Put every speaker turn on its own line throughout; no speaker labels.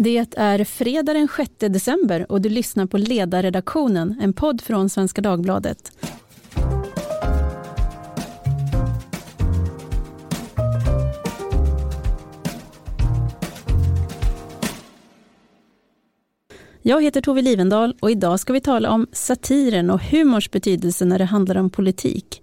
Det är fredag den 6 december och du lyssnar på Ledarredaktionen, en podd från Svenska Dagbladet. Jag heter Tove Livendal och idag ska vi tala om satiren och humors betydelse när det handlar om politik.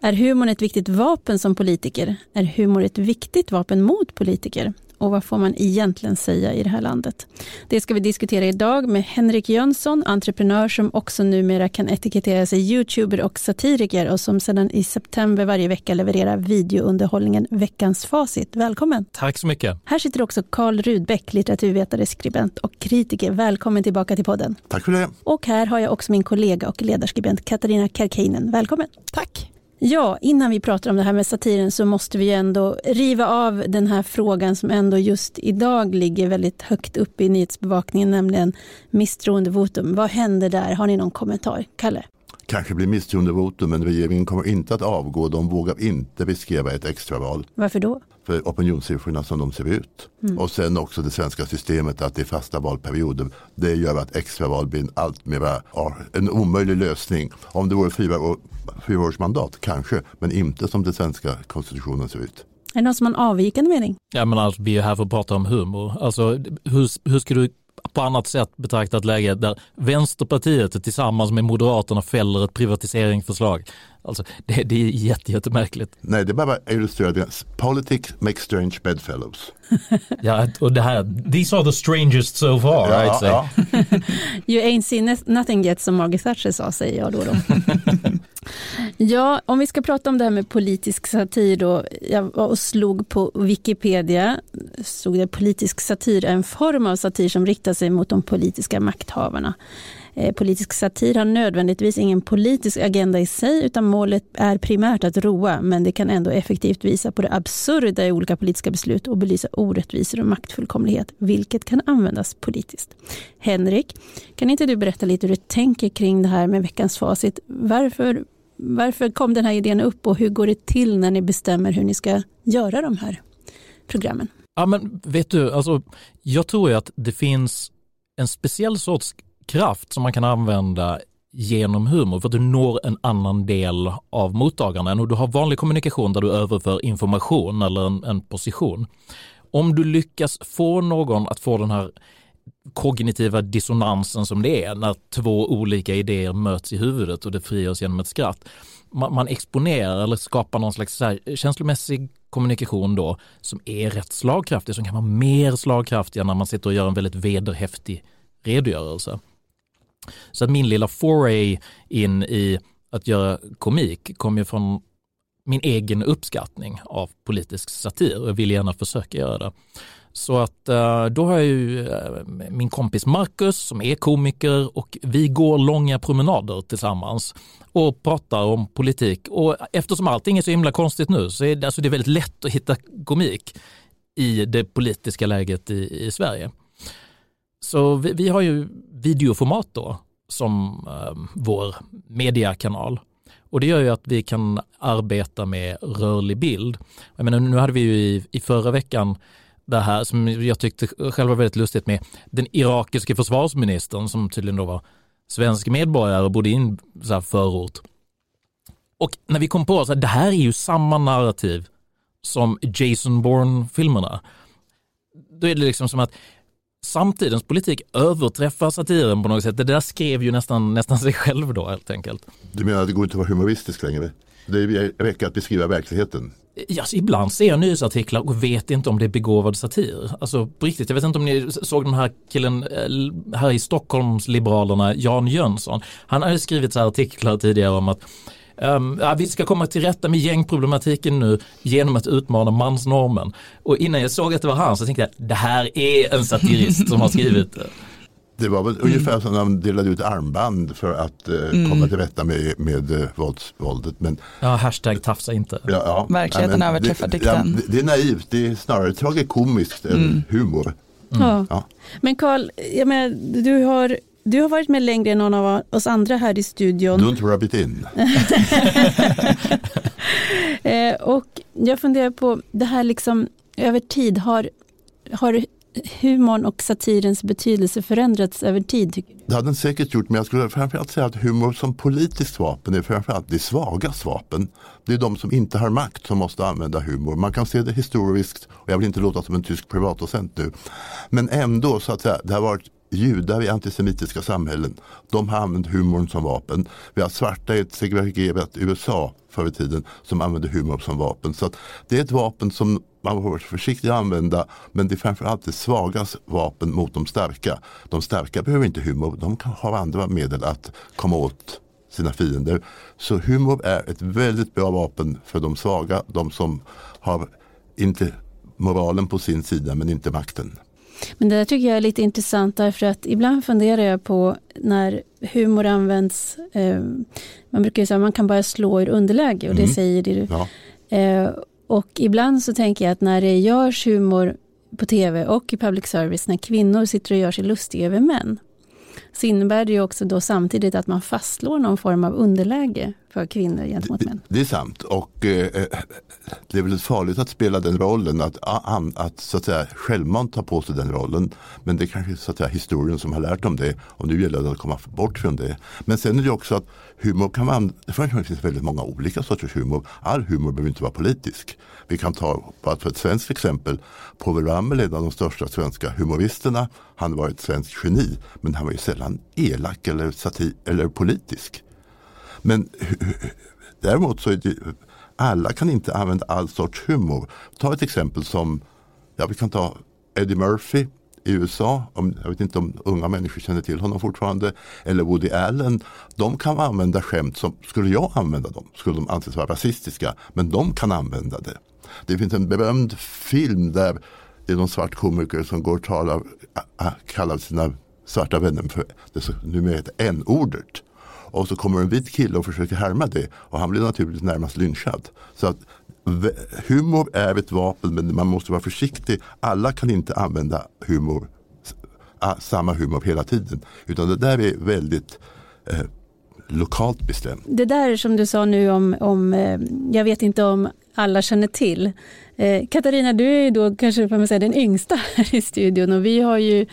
Är humorn ett viktigt vapen som politiker? Är humor ett viktigt vapen mot politiker? Och vad får man egentligen säga i det här landet? Det ska vi diskutera idag med Henrik Jönsson, entreprenör som också numera kan etikettera sig youtuber och satiriker och som sedan i september varje vecka levererar videounderhållningen Veckans facit. Välkommen!
Tack så mycket!
Här sitter också Karl Rudbeck, litteraturvetare, skribent och kritiker. Välkommen tillbaka till podden.
Tack för det!
Och här har jag också min kollega och ledarskribent Katarina Karkinen. Välkommen!
Tack!
Ja, innan vi pratar om det här med satiren så måste vi ändå riva av den här frågan som ändå just idag ligger väldigt högt upp i nyhetsbevakningen, nämligen misstroendevotum. Vad händer där? Har ni någon kommentar? Kalle?
Kanske blir misstroendevotum, men regeringen kommer inte att avgå. De vågar inte riskera ett extraval.
Varför då?
För opinionssiffrorna som de ser ut. Mm. Och sen också det svenska systemet att det är fasta valperioder. Det gör att extraval blir en allt mera, en omöjlig lösning. Om det vore fyra år fyraårsmandat, kanske, men inte som den svenska konstitutionen ser ut.
Är det någon som har en avvikande mening?
Ja, men alltså, vi är här för att prata om humor. Alltså, hur, hur ska du på annat sätt betrakta ett läge där Vänsterpartiet tillsammans med Moderaterna fäller ett privatiseringsförslag. Alltså, det, det är jätte, jättemärkligt.
Nej, det är bara illustrerat. Politics make strange bedfellows.
ja, och det här, these are the strangest so far, ja, I'd say. Ja.
you ain't seen nothing yet, som Margaret Thatcher sa, säger jag då. då ja, om vi ska prata om det här med politisk satir då. Jag var och slog på Wikipedia, stod det politisk satir är en form av satir som riktar sig mot de politiska makthavarna. Eh, politisk satir har nödvändigtvis ingen politisk agenda i sig utan målet är primärt att roa men det kan ändå effektivt visa på det absurda i olika politiska beslut och belysa orättvisor och maktfullkomlighet vilket kan användas politiskt. Henrik, kan inte du berätta lite hur du tänker kring det här med veckans facit? Varför, varför kom den här idén upp och hur går det till när ni bestämmer hur ni ska göra de här programmen?
Ja men vet du, alltså, jag tror ju att det finns en speciell sorts kraft som man kan använda genom humor för att du når en annan del av mottagaren och du har vanlig kommunikation där du överför information eller en, en position. Om du lyckas få någon att få den här kognitiva dissonansen som det är när två olika idéer möts i huvudet och det frigörs genom ett skratt. Man, man exponerar eller skapar någon slags så känslomässig kommunikation då som är rätt slagkraftig, som kan vara mer slagkraftig när man sitter och gör en väldigt vederhäftig redogörelse. Så att min lilla foray in i att göra komik kom ju från min egen uppskattning av politisk satir och jag vill gärna försöka göra det. Så att eh, då har jag ju eh, min kompis Marcus som är komiker och vi går långa promenader tillsammans och pratar om politik. Och eftersom allting är så himla konstigt nu så är det, alltså det är väldigt lätt att hitta komik i det politiska läget i, i Sverige. Så vi, vi har ju videoformat då som eh, vår mediakanal. Och det gör ju att vi kan arbeta med rörlig bild. Jag menar, nu hade vi ju i, i förra veckan det här som jag tyckte själv var väldigt lustigt med den irakiske försvarsministern som tydligen då var svensk medborgare och bodde i en förort. Och när vi kom på att det här är ju samma narrativ som Jason Bourne-filmerna. Då är det liksom som att samtidens politik överträffar satiren på något sätt. Det där skrev ju nästan, nästan sig själv då helt enkelt.
Du menar att det går inte att vara humoristisk längre? Det räcker att beskriva verkligheten?
Yes, ibland ser jag nyhetsartiklar och vet inte om det är begåvad satir. Alltså på riktigt, jag vet inte om ni såg den här killen eh, här i Stockholms Liberalerna, Jan Jönsson. Han har skrivit så artiklar tidigare om att Um, ja, vi ska komma till rätta med gängproblematiken nu genom att utmana mansnormen. Och innan jag såg att det var han så tänkte jag, det här är en satirist som har skrivit det.
Det var väl mm. ungefär som när de delade ut armband för att uh, mm. komma till rätta med, med uh, vålds, våldet. Men,
ja, hashtag tafsa inte.
Ja, ja, Verkligheten överträffar dikten.
Ja, det är naivt, det är snarare tragikomiskt än mm. humor.
Mm. Ja. Men Karl, du har du har varit med längre än någon av oss andra här i studion.
Don't rub it in.
Eh, och jag funderar på, det här liksom över tid, har, har humorn och satirens betydelse förändrats över tid?
Det hade den säkert gjort, men jag skulle framförallt säga att humor som politiskt vapen är framförallt det svagas vapen. Det är de som inte har makt som måste använda humor. Man kan se det historiskt, och jag vill inte låta som en tysk privatdocent nu. Men ändå, så att säga, det har varit judar i antisemitiska samhällen. De har använt humorn som vapen. Vi har svarta i ett segregerat USA förr i tiden som använde humor som vapen. Så det är ett vapen som man får vara försiktig att använda men det är framförallt det svagas vapen mot de starka. De starka behöver inte humor, de kan ha andra medel att komma åt sina fiender. Så humor är ett väldigt bra vapen för de svaga, de som har inte moralen på sin sida men inte makten.
Men det där tycker jag är lite intressant därför att ibland funderar jag på när humor används, eh, man brukar ju säga att man kan bara slå ur underläge och det mm. säger du. Ja. Eh, och ibland så tänker jag att när det görs humor på tv och i public service, när kvinnor sitter och gör sig lustiga över män, så innebär det ju också då samtidigt att man fastslår någon form av underläge för kvinnor gentemot män.
Det, det är sant och eh, det är väl farligt att spela den rollen, att, att, så att säga, självmant ta på sig den rollen. Men det är kanske så att säga, historien som har lärt om det och nu gäller det att komma bort från det. Men sen är det också att humor kan man, det finns väldigt många olika sorters humor. All humor behöver inte vara politisk. Vi kan ta, bara för ett svenskt exempel, Povel Ramel är en av de största svenska humoristerna. Han var ett svenskt geni, men han var ju sällan elak eller, satir, eller politisk. Men däremot så är det, alla kan inte använda all sorts humor. Ta ett exempel som, ja vi kan ta Eddie Murphy i USA, om, jag vet inte om unga människor känner till honom fortfarande, eller Woody Allen. De kan använda skämt som, skulle jag använda dem, skulle de anses vara rasistiska, men de kan använda det. Det finns en berömd film där det är någon svart komiker som går och talar, kallar sina svarta vänner för det som numera heter n-ordet. Och så kommer en vit kille och försöker härma det och han blir naturligtvis närmast lynchad. Så att humor är ett vapen men man måste vara försiktig. Alla kan inte använda humor, samma humor hela tiden. Utan det där är väldigt eh, lokalt bestämt.
Det där som du sa nu om, om eh, jag vet inte om alla känner till. Eh, Katarina, du är ju då kanske får man säga, den yngsta här i studion och vi har ju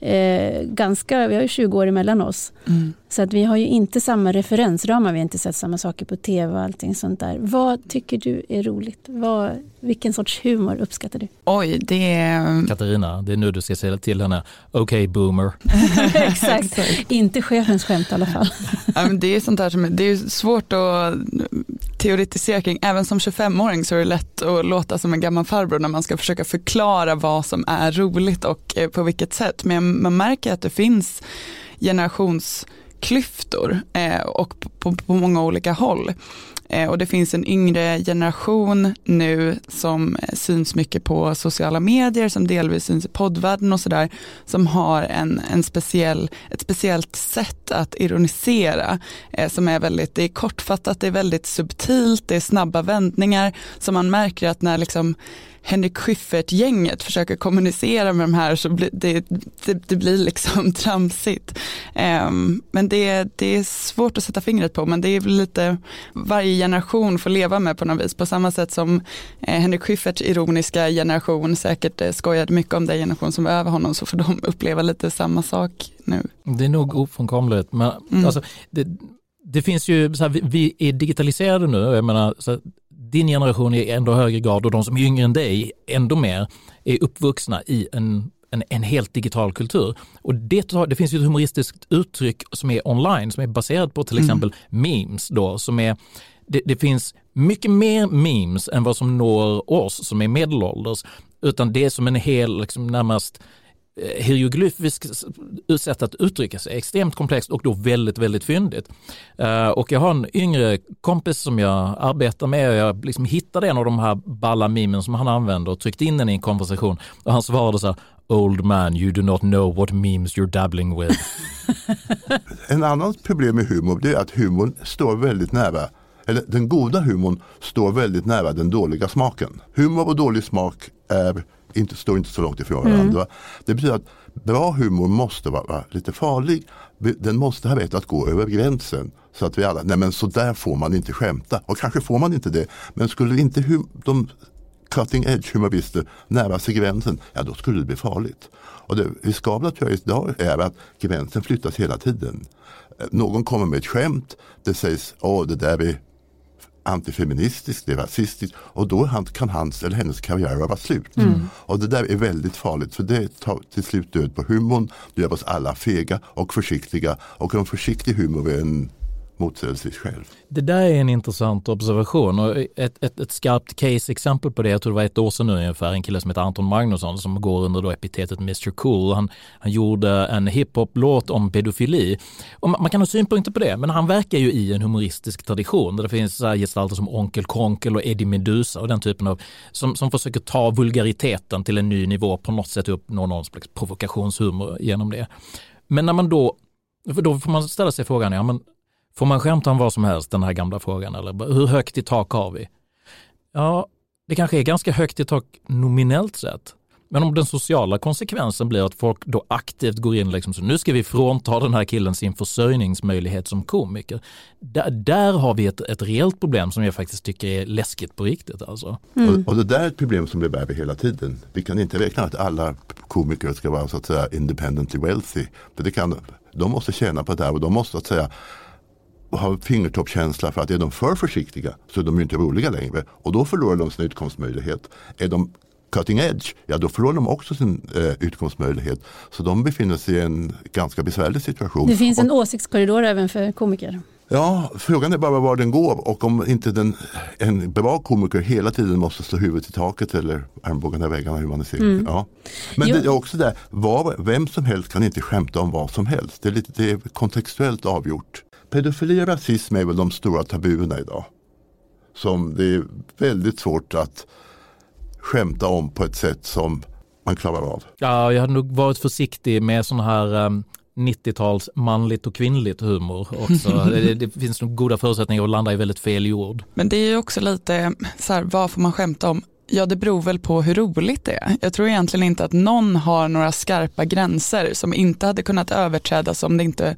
eh, ganska, vi har ju 20 år emellan oss. Mm. Så att vi har ju inte samma referensramar, vi har inte sett samma saker på tv och allting sånt där. Vad tycker du är roligt? Vad, vilken sorts humor uppskattar du?
Oj, det är...
Katarina, det är nu du ska säga till henne, okej okay, boomer.
Exakt, inte chefens skämt i alla fall.
ja, men det är sånt där som, det är svårt att teoretisera kring, även som 25-åring så är det lätt att låta som som en gammal farbror när man ska försöka förklara vad som är roligt och eh, på vilket sätt. Men man märker att det finns generationsklyftor eh, och på, på, många olika håll. Eh, och det finns en yngre generation nu som eh, syns mycket på sociala medier, som delvis syns i poddvärlden och sådär, som har en, en speciell, ett speciellt sätt att ironisera eh, som är väldigt, det är kortfattat, det är väldigt subtilt, det är snabba vändningar, som man märker att när liksom Henrik Schyffert-gänget försöker kommunicera med de här så blir det, det, det blir liksom tramsigt. Um, men det, det är svårt att sätta fingret på men det är lite varje generation får leva med på något vis på samma sätt som eh, Henrik Schyfferts ironiska generation säkert eh, skojade mycket om den generation som var över honom så får de uppleva lite samma sak nu.
Det är nog ofrånkomligt men mm. alltså, det, det finns ju, så här, vi, vi, är digitaliserade nu, jag menar, så din generation i ändå högre grad och de som är yngre än dig ändå mer är uppvuxna i en en, en helt digital kultur. Och det, det finns ju ett humoristiskt uttryck som är online, som är baserat på till mm. exempel memes då, som är det, det, finns mycket mer memes än vad som når oss som är medelålders, utan det är som en hel, liksom närmast Eh, hieroglyfiskt sätt att uttrycka sig, extremt komplext och då väldigt, väldigt fyndigt. Eh, och jag har en yngre kompis som jag arbetar med och jag liksom hittade en av de här balla mimen som han använder och tryckte in den i en konversation och han svarade så här, Old man, you do not know what memes you're dabbling with.
en annan problem med humor det är att humorn står väldigt nära eller den goda humorn står väldigt nära den dåliga smaken. Humor och dålig smak är inte, står inte så långt ifrån mm. varandra. Det betyder att bra humor måste vara lite farlig. Den måste ha rätt att gå över gränsen. Så att vi alla, nej men så där får man inte skämta. Och kanske får man inte det. Men skulle inte hum, de cutting edge humorister nära sig gränsen, ja då skulle det bli farligt. Och det riskabla tror jag idag är att gränsen flyttas hela tiden. Eh, någon kommer med ett skämt, det sägs att det där är antifeministiskt, det är rasistiskt och då kan hans eller hennes karriär vara slut. Mm. Och det där är väldigt farligt för det tar till slut död på humorn, det gör oss alla fega och försiktiga och en försiktig humor är en motsägelsevis själv.
Det där är en intressant observation och ett, ett, ett skarpt case-exempel på det, jag tror det var ett år sedan nu ungefär, en kille som heter Anton Magnusson som går under då epitetet Mr Cool. Han, han gjorde en hiphop-låt om pedofili. Och man, man, kan ha synpunkter på det, men han verkar ju i en humoristisk tradition där det finns gestalter som Onkel Konkel och Eddie Medusa och den typen av, som, som försöker ta vulgariteten till en ny nivå, på något sätt uppnå någon slags provokationshumor genom det. Men när man då, för då får man ställa sig frågan, ja men Får man skämta om vad som helst, den här gamla frågan, eller hur högt i tak har vi? Ja, det kanske är ganska högt i tak nominellt sett. Men om den sociala konsekvensen blir att folk då aktivt går in liksom, så nu ska vi frånta den här killen sin försörjningsmöjlighet som komiker. Där, där har vi ett, ett reellt problem som jag faktiskt tycker är läskigt på riktigt. Alltså.
Mm. Och, och, det där är ett problem som vi bär med hela tiden. Vi kan inte räkna att alla komiker ska vara så att säga independently wealthy. För det kan, de måste tjäna på det här och de måste så att säga har fingertoppkänsla för att är de för försiktiga så är de inte roliga längre och då förlorar de sin utkomstmöjlighet. Är de cutting edge, ja då förlorar de också sin eh, utkomstmöjlighet. Så de befinner sig i en ganska besvärlig situation.
Det finns en och, åsiktskorridor även för komiker.
Ja, frågan är bara var den går och om inte den, en bra komiker hela tiden måste slå huvudet i taket eller armbågarna i väggarna hur man ser. Mm. Ja. Men jo. det är också där, var, vem som helst kan inte skämta om vad som helst. Det är, lite, det är kontextuellt avgjort pedofili och rasism är väl de stora tabuerna idag. Som det är väldigt svårt att skämta om på ett sätt som man klarar av.
Ja, jag hade nog varit försiktig med sån här um, 90-tals manligt och kvinnligt humor också. det, det, finns nog goda förutsättningar att landa i väldigt fel jord.
Men det är ju också lite så här, vad får man skämta om? Ja, det beror väl på hur roligt det är. Jag tror egentligen inte att någon har några skarpa gränser som inte hade kunnat överträdas om det inte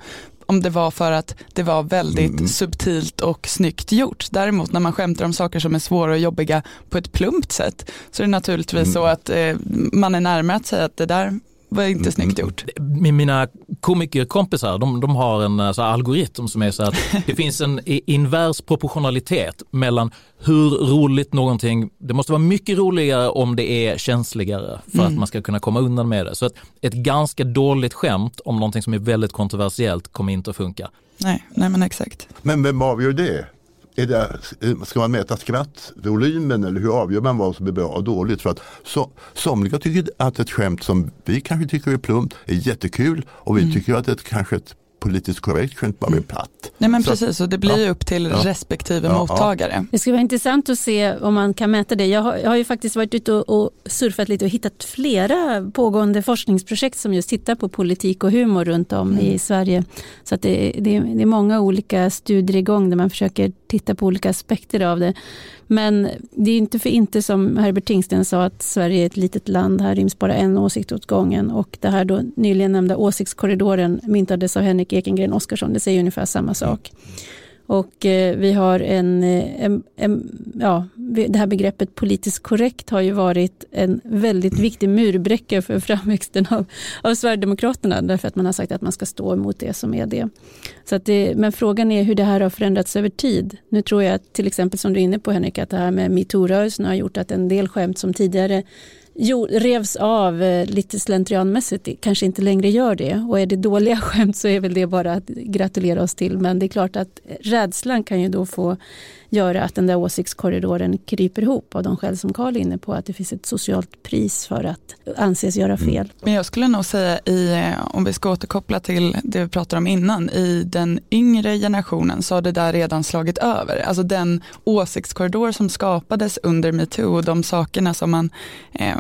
om det var för att det var väldigt mm. subtilt och snyggt gjort. Däremot när man skämtar om saker som är svåra och jobbiga på ett plumpt sätt så är det naturligtvis mm. så att eh, man är närmare att säga att det där var inte mm. snyggt gjort.
Mina komikerkompisar, de, de har en eh, så algoritm som är så att det finns en invers proportionalitet mellan hur roligt någonting, det måste vara mycket roligare om det är känsligare för mm. att man ska kunna komma undan med det. Så att ett ganska dåligt skämt om någonting som är väldigt kontroversiellt kommer inte att funka.
Nej, nej men exakt.
Men vem avgör det? Är det, ska man mäta skrattvolymen eller hur avgör man vad som är bra och dåligt? För att så, somliga tycker att ett skämt som vi kanske tycker är plumpt är jättekul och vi mm. tycker att det kanske ett politiskt korrekt skämt bara blir platt.
Nej men så precis, och det blir ja, upp till ja, respektive ja, mottagare.
Det skulle vara intressant att se om man kan mäta det. Jag har, jag har ju faktiskt varit ute och, och, surfat lite och hittat flera pågående forskningsprojekt som just tittar på politik och humor runt om mm. i Sverige. Så att det, det, det är många olika studier igång där man försöker titta på olika aspekter av det. Men det är inte för inte som Herbert Tingsten sa att Sverige är ett litet land. Här ryms bara en åsikt åt gången. Och det här då nyligen nämnda åsiktskorridoren myntades av Henrik Ekengren Oskarsson. Det säger ungefär samma sak. Mm. Och eh, vi har en, eh, en, en, ja, det här begreppet politiskt korrekt har ju varit en väldigt viktig murbräcka för framväxten av, av Sverigedemokraterna, därför att man har sagt att man ska stå emot det som är det. Så att det. Men frågan är hur det här har förändrats över tid. Nu tror jag att till exempel som du är inne på Henrik, att det här med metoo-rörelsen har gjort att en del skämt som tidigare jo, revs av eh, lite slentrianmässigt kanske inte längre gör det. Och är det dåliga skämt så är väl det bara att gratulera oss till. Men det är klart att rädslan kan ju då få göra att den där åsiktskorridoren kryper ihop av de skäl som Karl är inne på, att det finns ett socialt pris för att anses göra mm. fel.
Men jag skulle nog säga, i, om vi ska återkoppla till det vi pratade om innan, i den yngre generationen så har det där redan slagit över. Alltså den åsiktskorridor som skapades under metoo och de sakerna som man eh,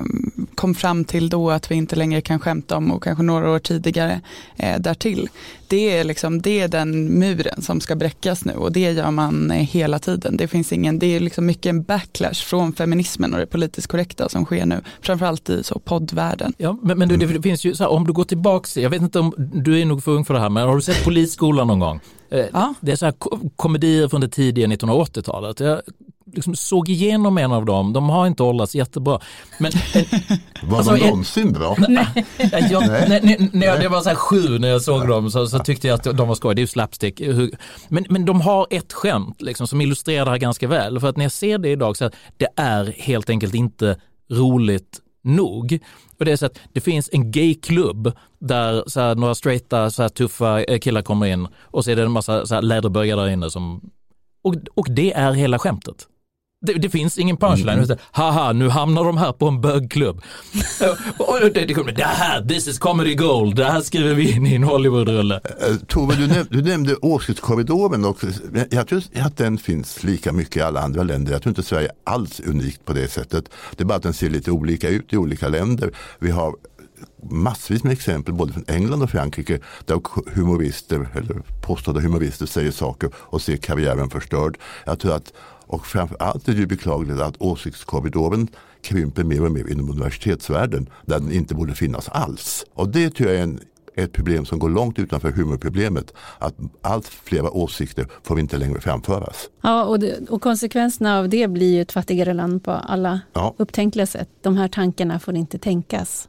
kom fram till då att vi inte längre kan skämta om och kanske några år tidigare eh, därtill. Det är, liksom, det är den muren som ska bräckas nu och det gör man eh, hela tiden. Det finns ingen, det är liksom mycket en backlash från feminismen och det politiskt korrekta som sker nu, framförallt i så poddvärlden.
Ja, men, men du, det, det finns ju, så här, om du går tillbaks, jag vet inte om du är nog för ung för det här, men har du sett Polisskolan någon gång? Eh,
Ja.
Det är så här ko- komedier från det tidiga 1980-talet. Jag liksom såg igenom en av dem, de har inte åldrats jättebra. Men
Var
Alltså,
de
är-
någonsin bra?
jag,
Nej.
när, när, när jag, det var så här sju när jag såg dem så, så tyckte jag att de var skoj, det är ju slapstick. Men, men de har ett skämt liksom, som illustrerar det här ganska väl. För att när jag ser det idag så att det är helt enkelt inte roligt nog. Och det är så att det finns en gayklubb där så här, några straighta så här, tuffa eh, killar kommer in och så är det en massa så här, läderbögar där inne som och, och det är hela skämtet. Det, det finns ingen punchline. Mm. Haha, nu hamnar de här på en bögklubb. och det, det, kommer, det här, this is comedy gold, det här skriver vi in i en Hollywoodrulle.
Eh, Tove, du, näm du nämnde åsiktskorridoren också. Jag tror att den finns lika mycket i alla andra länder. Jag tror inte Sverige alls är unikt på det sättet. Det är bara att den ser lite olika ut i olika länder. Vi har massvis med exempel både från England och Frankrike där humorister eller påstådda humorister säger saker och ser karriären förstörd. Jag tror att, och framför allt är det beklagligt att åsiktskorridoren krymper mer och mer inom universitetsvärlden där den inte borde finnas alls. Och det tror jag är en ett problem som går långt utanför humorproblemet. Att allt fler åsikter får inte längre framföras.
Ja, och, det, och konsekvenserna av det blir ju ett fattigare land på alla
Ja.
upptänkliga sätt. De här tankarna får inte tänkas.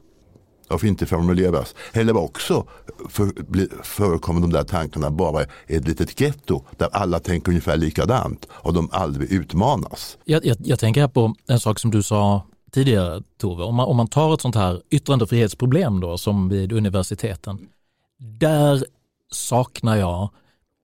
Och inte formuleras. Eller också för, bli, förekommer de där tankarna bara i ett litet getto där alla tänker ungefär likadant och de aldrig utmanas.
Jag, jag, jag tänker här på en sak som du sa tidigare Tove, om man, om man tar ett sånt här yttrandefrihetsproblem då som vid universiteten. Där saknar jag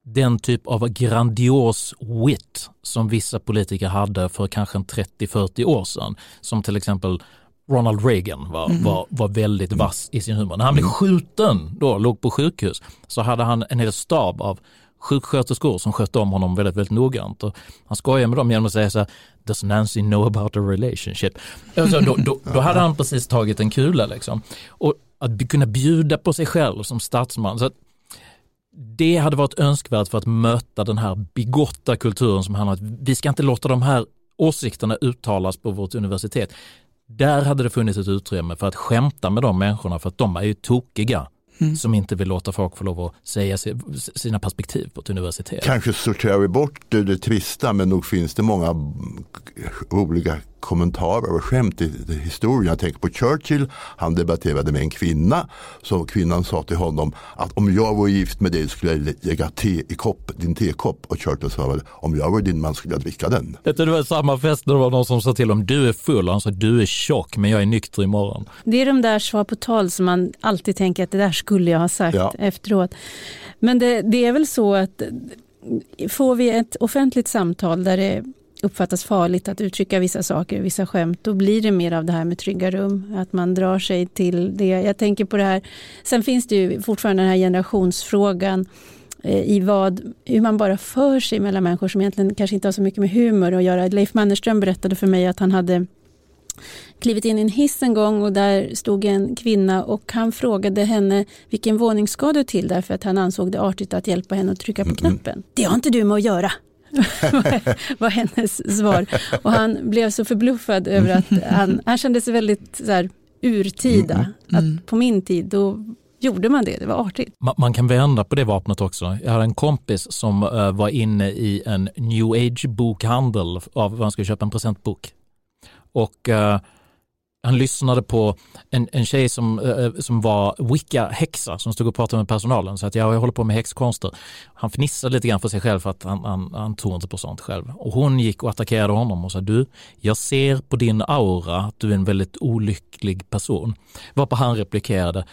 den typ av grandios wit som vissa politiker hade för kanske 30-40 år sedan. Som till exempel Ronald Reagan var, var, var väldigt vass i sin humor. När han blev skjuten då, låg på sjukhus, så hade han en hel stab av sjuksköterskor som skötte om honom väldigt, väldigt noggrant. Och han skojade med dem genom att säga så här, Does Nancy know about a relationship? Alltså, då, då, då hade han precis tagit en kula liksom. Och att kunna bjuda på sig själv som statsman. Så det hade varit önskvärt för att möta den här bigotta kulturen som handlar om att vi ska inte låta de här åsikterna uttalas på vårt universitet. Där hade det funnits ett utrymme för att skämta med de människorna för att de är ju tokiga som inte vill låta folk få lov att säga si- sina perspektiv på ett universitet.
Kanske sorterar vi bort det, det trista men nog finns det många mm, roliga kommentarer och skämt i, historien. Jag tänker på Churchill, han debatterade med en kvinna. Så kvinnan sa till honom att om jag var gift med dig skulle jag lägga te i kopp, din tekopp. Och Churchill sa väl, om jag var din man skulle jag dricka den.
Det var samma fest när det var någon som sa till om du är full och han sa du är tjock men jag är nykter imorgon.
Det är de där svar på tal som man alltid tänker att det där skulle jag ha sagt
Ja.
efteråt. Men det, det är väl så att får vi ett offentligt samtal där det uppfattas farligt att uttrycka vissa saker, vissa skämt, då blir det mer av det här med trygga rum, att man drar sig till det. Jag tänker på det här, sen finns det ju fortfarande den här generationsfrågan eh, i vad, hur man bara för sig mellan människor som egentligen kanske inte har så mycket med humor att göra. Leif Mannerström berättade för mig att han hade klivit in i en hiss en gång och där stod en kvinna och han frågade henne vilken våning ska du till därför att han ansåg det artigt att hjälpa henne att trycka på knappen. Det har inte du med att göra. var hennes svar. Och han blev så förbluffad över att han, han kände sig väldigt så här, urtida. Att på min tid då gjorde man det, det var artigt.
Ma- Man kan vända på det vapnet också. Jag hade en kompis som eh, var inne i en new age bokhandel av vad han skulle köpa en presentbok. Och eh, han lyssnade på en, en tjej som, eh, eh som var wicca-häxa som stod och pratade med personalen. Så att ja, jag håller på med häxkonster. Han fnissade lite grann för sig själv för att han, han, han tror inte på sånt själv. Och hon gick och attackerade honom och sa du, jag ser på din aura att du är en väldigt olycklig person. Varpå han replikerade,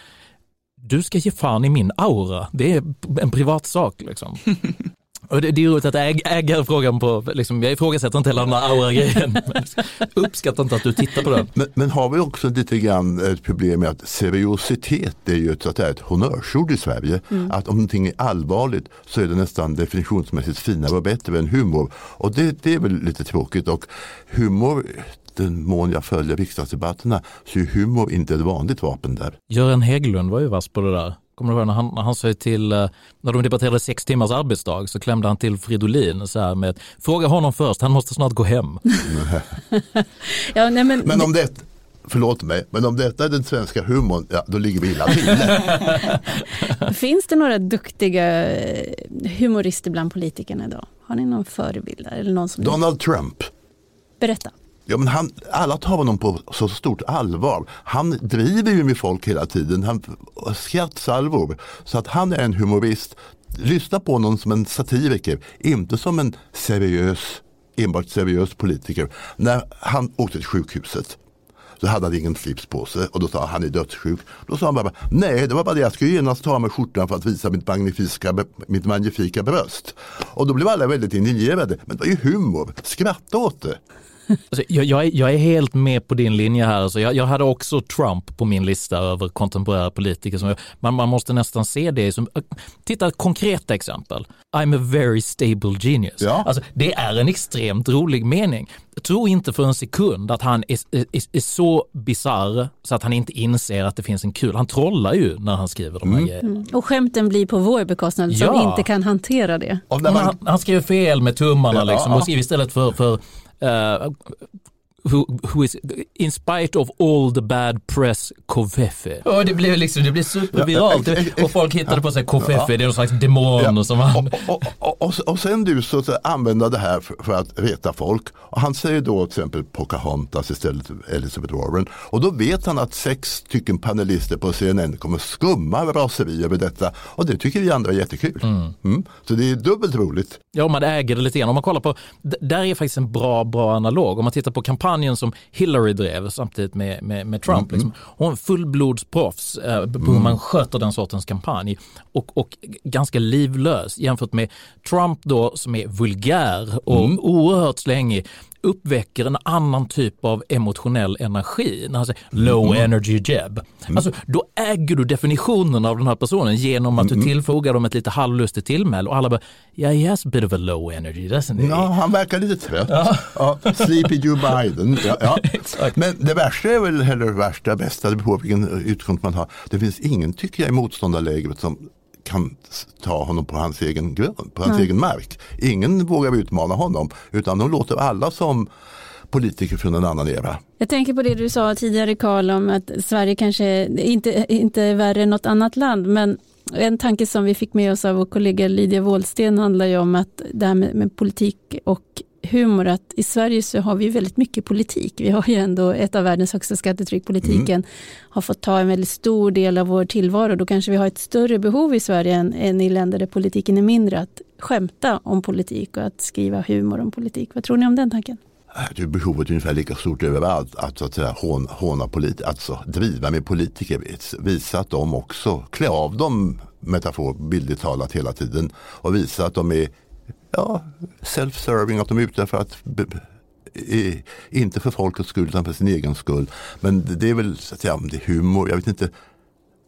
du ska ge fan i min aura. Det är en privat sak liksom. Och det, det är ju roligt att äg, äga frågan på, liksom, jag ifrågasätter inte hela den här aura-grejen. Uppskattar inte att du tittar på den.
Men, men har vi också lite grann ett problem med att seriositet är ju ett, så att säga, ett honnörsord i Sverige. Att om någonting är allvarligt så är det nästan definitionsmässigt finare och bättre än humor. Och det, det är väl lite tråkigt. Och humor, den mån jag följer riksdagsdebatterna, så är humor inte ett vanligt vapen där.
Göran Hägglund var ju vass på det där. Kommer du ihåg när han, när han sa till, eh, när de debatterade sex timmars arbetsdag så klämde han till Fridolin så här med fråga honom först, han måste snart gå hem.
Ja, nej, men,
Men om det, förlåt mig, men om detta är den svenska humorn, ja, då ligger vi illa till.
Finns det några duktiga eh, humorister bland politikerna idag? Har ni någon förebild? Eller någon som
Donald Trump.
Berätta.
Ja, men han, alla tar honom på så stort allvar. Han driver ju med folk hela tiden. Han skrattsalvor. Så att han är en humorist. Lyssna på honom som en satiriker, inte som en seriös, enbart seriös politiker. När han åkte till sjukhuset så hade han ingen slips på sig och då sa han han är dödssjuk. Då sa han bara, nej det var bara det, jag skulle genast ta av mig skjortan för att visa mitt magnifika, mitt magnifika bröst. Och då blev alla väldigt indignerade, men det var ju humor, skratta åt det.
Alltså, jag, jag, är, jag, är, helt med på din linje här. Alltså, jag, jag, hade också Trump på min lista över kontemporära politiker. Som, man, man måste nästan se det som, titta konkreta exempel. I'm a very stable genius. Ja. Alltså, det är en extremt rolig mening. Tro inte för en sekund att han är, är, är så bizarr så att han inte inser att det finns en kul. Han trollar ju när han skriver de här mm. grejerna. Mm.
Och skämten blir på vår bekostnad ja. som inte kan hantera det.
Man... Han, han skriver fel med tummarna ja, liksom, och skriver istället för, för uh, who, who is in spite of all the bad press Kofefe. Och det blev liksom, det blev superviralt och folk hittade på sig Kofefe, det är någon slags demon ja. som han...
Och, och, och, och, sen du så, så använda det här för, för, att reta folk. Och han säger då till exempel Pocahontas istället för Elizabeth Warren. Och då vet han att sex stycken panelister på CNN kommer skumma raseri över detta. Och det tycker vi andra är jättekul. Mm. Mm. Så det är dubbelt roligt.
Ja, man äger det lite grann. Om man kollar på, där är faktiskt en bra, bra analog. Om man tittar på kampanjen som Hillary drev samtidigt med, med, med Trump. Mm. Liksom. Hon är fullblodsproffs eh, på hur mm. man sköter den sortens kampanj och, och ganska livlös jämfört med Trump då som är vulgär och mm. oerhört slängig uppväcker en annan typ av emotionell energi. När han säger low mm. energy jab. Mm. Alltså, då äger du definitionen av den här personen genom att mm. du tillfogar dem ett lite halvlustigt tillmäle och alla bara, yeah he has a bit of a low energy, doesn't he?
Ja, han verkar lite trött. Ja. Ja, Sleepy Joe Biden. Ja, ja. Men det värsta är väl heller värsta, bästa, det beror på vilken utgångspunkt man har. Det finns ingen, tycker jag, i motståndarlägret som kan ta honom på hans egen grund, på hans Nej. egen mark. Ingen vågar utmana honom utan de låter alla som politiker från en annan era.
Jag tänker på det du sa tidigare Karl om att Sverige kanske inte, inte är värre än något annat land men en tanke som vi fick med oss av vår kollega Lydia Wåhlsten handlar ju om att det här med, med politik och humor att i Sverige så har vi väldigt mycket politik. Vi har ju ändå ett av världens högsta skattetryck. Politiken mm. har fått ta en väldigt stor del av vår tillvaro. Då kanske vi har ett större behov i Sverige än, än i länder där politiken är mindre att skämta om politik och att skriva humor om politik. Vad tror ni om den tanken?
Det är behovet ungefär lika stort överallt att, att säga, håna, håna polit, alltså driva med politiker, visa att de också, klä av dem metafor, bildligt talat hela tiden och visa att de är ja, self-serving, att de är ute för att inte för folkets skull utan för sin egen skull. Men det är väl så att säga, det är humor, jag vet inte.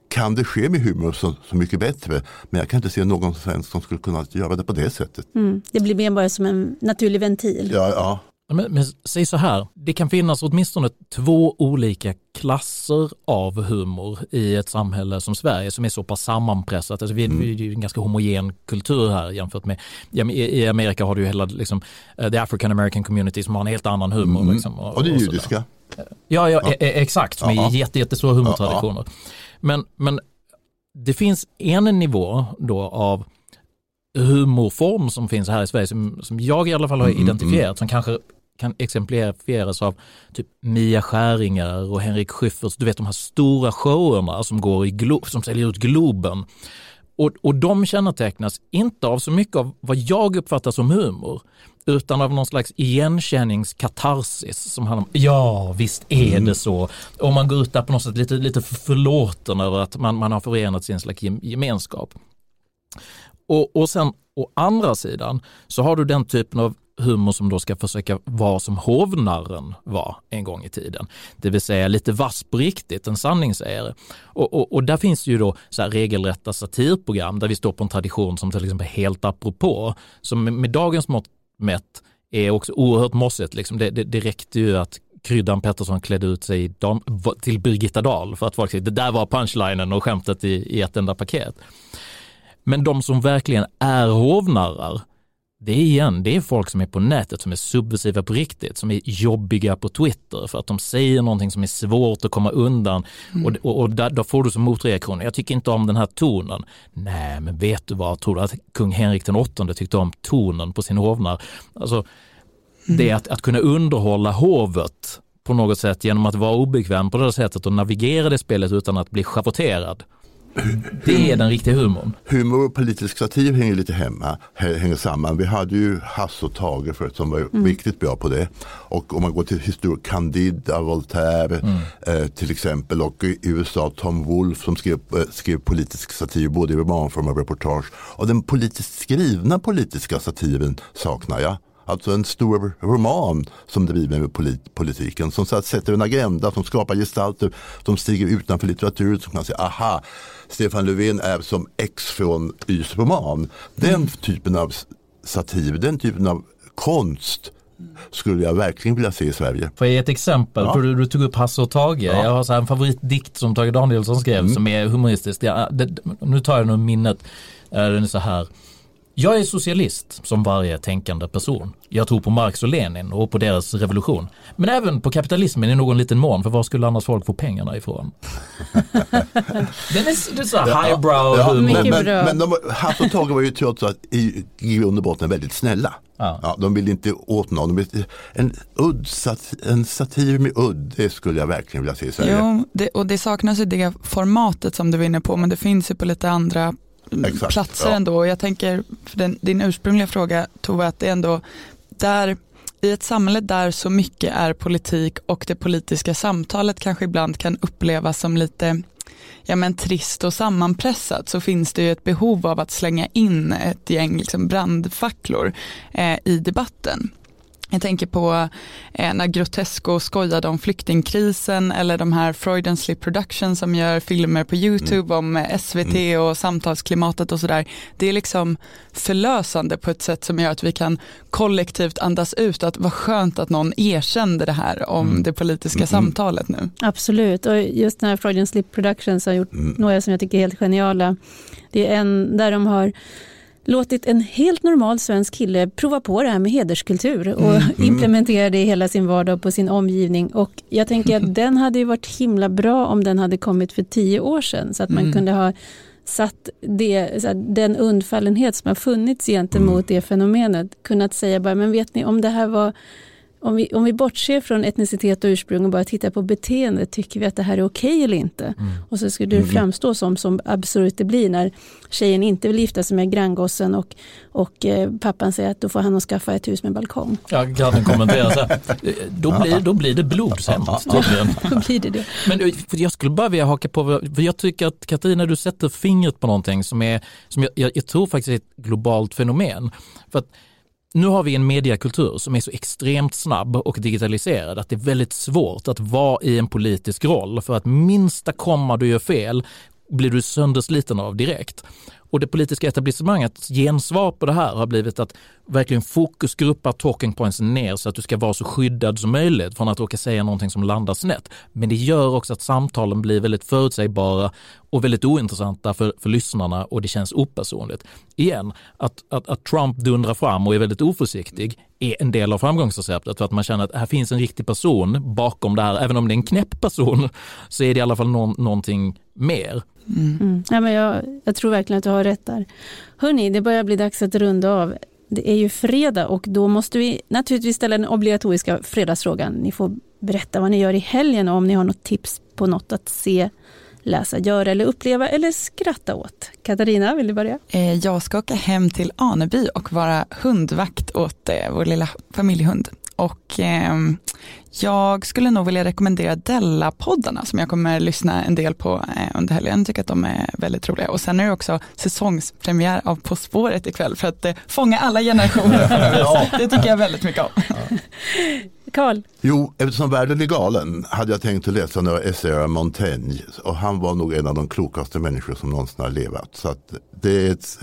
Kan det ske med humor så, så mycket bättre? Men jag kan inte se någon svensk som skulle kunna göra det på det sättet.
Mm, det blir mer bara som en naturlig ventil.
Ja, ja.
Men, men säg så här, det kan finnas åtminstone två olika klasser av humor i ett samhälle som Sverige som är så pass sammanpressat. Alltså vi, mm. vi är ju en ganska homogen kultur här jämfört med, i Amerika har du ju hela liksom, uh, the African American community som har en helt annan humor. Mm. Liksom,
och, och det judiska.
Ja, ja, ja. E, e, exakt, som är jätte, jättestora humortraditioner. Men, men det finns en nivå då av humorform som finns här i Sverige som, som jag i alla fall har mm, mm, identifierat mm. som kanske kan exemplifieras av typ Mia Skäringer och Henrik Schyffers, du vet de här stora showerna som, går i Glo som säljer ut Globen. Och, och de kännetecknas inte av så mycket av vad jag uppfattar som humor, utan av någon slags igenkänningskatarsis som handlar om, ja visst är mm. det så. Och man går ut där på något sätt lite, lite förlåten över att man, man har förenat sin slags gemenskap. Och, och sen å andra sidan så har du den typen av humor som då ska försöka vara som hovnarren var en gång i tiden. Det vill säga lite vass på riktigt, en sanningssägare. Och, och, och, där finns ju då så regelrätta satirprogram där vi står på en tradition som till exempel Helt apropå, som med, med dagens mått mätt är också oerhört mossigt. Liksom det, det, det räckte ju att Kryddan Pettersson klädde ut sig till Birgitta Dahl för att folk säger det där var punchlinen och skämtet i, i ett enda paket. Men de som verkligen är hovnarrar, det är igen, det är folk som är på nätet som är subversiva på riktigt, som är jobbiga på Twitter för att de säger någonting som är svårt att komma undan mm. och, och, och där, då får du som motreaktion, jag tycker inte om den här tonen. Nej, men vet du vad, tror du att kung Henrik den åttonde tyckte om tonen på sin hovnar? Alltså, mm. det är att, att kunna underhålla hovet på något sätt genom att vara obekväm på det sättet och navigera det spelet utan att bli schavoterad. Det är den riktiga humorn.
Humor och politisk satir hänger lite hemma, hänger samman. Vi hade ju Hasse och Tage förut som var mm. riktigt bra på det. Och om man går till historia, Candida, Voltaire mm. eh, till exempel och i USA Tom Wolfe som skrev, eh, skrev politisk satir både i romanform och reportage. Och den politiskt skrivna politiska satiren saknar jag. Alltså en stor roman som driver med polit politiken. Som så sätter en agenda, som skapar gestalter som stiger utanför litteratur. Som kan säga, aha, Stefan Löfven är som X från Ys roman. Den mm. typen av satir, den typen av konst skulle jag verkligen vilja se i Sverige.
Får jag ge ett exempel? Ja. För du, du, tog upp Hasse och Tage. Ja. Jag har så en favoritdikt som Tage Danielsson skrev mm. som är humoristisk. Ja, det, nu tar jag nog minnet. Den är så här. Jag är socialist som varje tänkande person. Jag tror på Marx och Lenin och på deras revolution. Men även på kapitalismen i någon liten mån, för var skulle annars folk få pengarna ifrån? Den är, det är så här highbrow ja,
humor. Men, men, men de, Hasse och Tage var ju trots allt i, i grund och botten väldigt snälla. Ja. ja. de vill inte åt någon. Vill, en, udd, sat, en satir med udd, det skulle jag verkligen vilja se i Sverige.
Jo, det, och det saknas ju det formatet som du var inne på, men det finns ju på lite andra Exakt, platser ja. ändå. Jag tänker, för den, din ursprungliga fråga Tove, att det är ändå där i ett samhälle där så mycket är politik och det politiska samtalet kanske ibland kan upplevas som lite ja, men trist och sammanpressat så finns det ju ett behov av att slänga in ett gäng liksom brandfacklor eh, i debatten. Jag tänker på eh, när Grotesco skojade om flyktingkrisen eller de här Freud and Slip Production som gör filmer på YouTube mm. om eh, SVT mm. och samtalsklimatet och sådär. Det är liksom förlösande på ett sätt som gör att vi kan kollektivt andas ut att vad skönt att någon erkände det här om mm. det politiska mm. samtalet nu.
Absolut och just den här Freud and Slip Productions har gjort mm. några som jag tycker är helt geniala. Det är en där de har låtit en helt normal svensk kille prova på det här med hederskultur och mm. implementera det i hela sin vardag på sin omgivning. Och jag tänker att den hade ju varit himla bra om den hade kommit för tio år sedan så att man mm. kunde ha satt det, den undfallenhet som har funnits gentemot mm. det fenomenet kunnat säga bara, men vet ni om det här var om vi, om vi bortser från etnicitet och ursprung och bara tittar på beteende, tycker vi att det här är okej okay eller inte? Mm. Och så skulle det mm. framstå som, som absurt det blir när tjejen inte vill gifta sig med granngossen och, och eh, pappan säger att då får han att skaffa ett hus med balkong.
Ja, grannen kommenterar så här, då blir, då blir det blodshämt tydligen.
då blir det det.
Men eh, jag skulle bara vilja haka på, för jag tycker att Katarina, du sätter fingret på någonting som, är, som jag, jag, jag tror faktiskt är ett globalt fenomen. För att nu har vi en mediekultur som är så extremt snabb och digitaliserad att det är väldigt svårt att vara i en politisk roll för att minsta komma du gör fel blir du söndersliten av direkt. Och det politiska etablissemangets gensvar på det här har blivit att verkligen fokusgruppa talking points ner så att du ska vara så skyddad som möjligt från att råka säga någonting som landar snett. Men det gör också att samtalen blir väldigt förutsägbara och väldigt ointressanta för, för lyssnarna och det känns opersonligt. Igen, att, att, att Trump dundrar fram och är väldigt oförsiktig är en del av framgångsreceptet för att man känner att här finns en riktig person bakom det här. Även om det är en knäpp person så är det i alla fall någon, någonting mer.
Mm. Mm. Ja, men jag, jag, tror verkligen att du har rätt där. Hörni, det börjar bli dags att runda av. Det är ju fredag och då måste vi naturligtvis ställa den obligatoriska fredagsfrågan. Ni får berätta vad ni gör i helgen och om ni har något tips på något att se, läsa, göra eller uppleva eller skratta åt. Katarina, vill du börja?
Eh, jag ska åka hem till Aneby och vara hundvakt åt eh, vår lilla familjehund. Och eh, jag skulle nog vilja rekommendera Della-poddarna som jag kommer lyssna en del på eh, under helgen. Jag tycker att de är väldigt roliga. Och sen är det också säsongspremiär av På spåret ikväll för att eh, fånga alla generationer. ja. Det tycker jag väldigt mycket om.
Karl?
Jo, eftersom världen är galen hade jag tänkt att läsa några essäer av Montaigne. Och han var nog en av de klokaste människor som någonsin har levat. Så att det är ett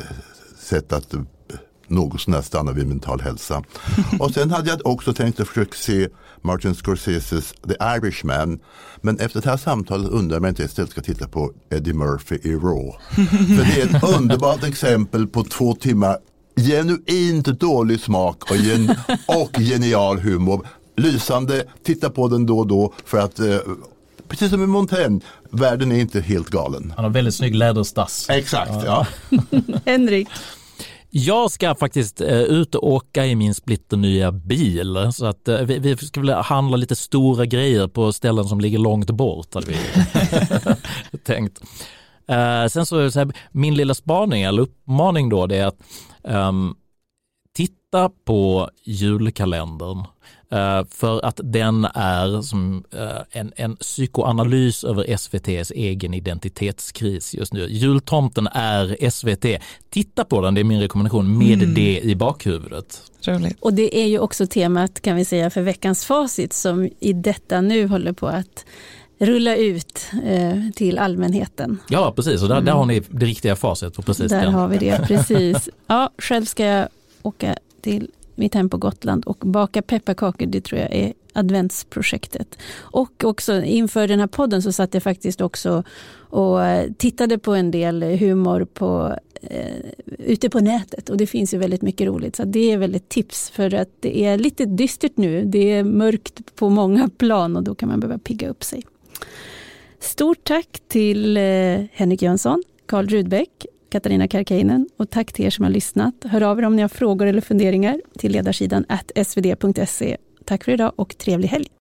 sätt att något sånär stanna vid mental hälsa. och sen hade jag också tänkt att försöka se Martin Scorseses The Irishman. Men efter det här samtalet undrar jag om jag inte istället ska titta på Eddie Murphy i Raw. För det är ett underbart exempel på två timmar genuint dålig smak och, gen och genial humor. Lysande, titta på den då och då för att eh, precis som i Montaigne, världen är inte helt galen.
Han har väldigt snygg läderstass.
Exakt, ja.
ja. Henrik?
Jag ska faktiskt eh, ut och åka i min splitternya bil. Så att eh, vi, vi ska väl handla lite stora grejer på ställen som ligger långt bort. Hade vi tänkt. Eh, sen så, så här, min lilla spaning eller uppmaning då det är att um, titta på julkalendern för att den är som eh, en, en psykoanalys över SVTs egen identitetskris just nu. Jultomten är SVT. Titta på den, det är min rekommendation, med mm. det i bakhuvudet.
Roligt. Och det är ju också temat kan vi säga för veckans facit som i detta nu håller på att rulla ut eh, till allmänheten.
Ja, precis. Och där, mm. där har ni det riktiga facit. På precis
där
den.
har vi det, precis. Ja, själv ska jag åka till mitt hem på Gotland och baka pepparkakor, det tror jag är adventsprojektet. Och också inför den här podden så satt jag faktiskt också och eh, tittade på en del humor på, eh, ute på nätet och det finns ju väldigt mycket roligt. Så det är väl ett tips för att det är lite dystert nu. Det är mörkt på många plan och då kan man behöva pigga upp sig. Stort tack till eh, Henrik Jönsson, Karl Rudbeck, Katarina Karkiainen och tack till er som har lyssnat. Hör av er om ni har frågor eller funderingar till ledarsidan svd.se. Tack för idag och trevlig helg!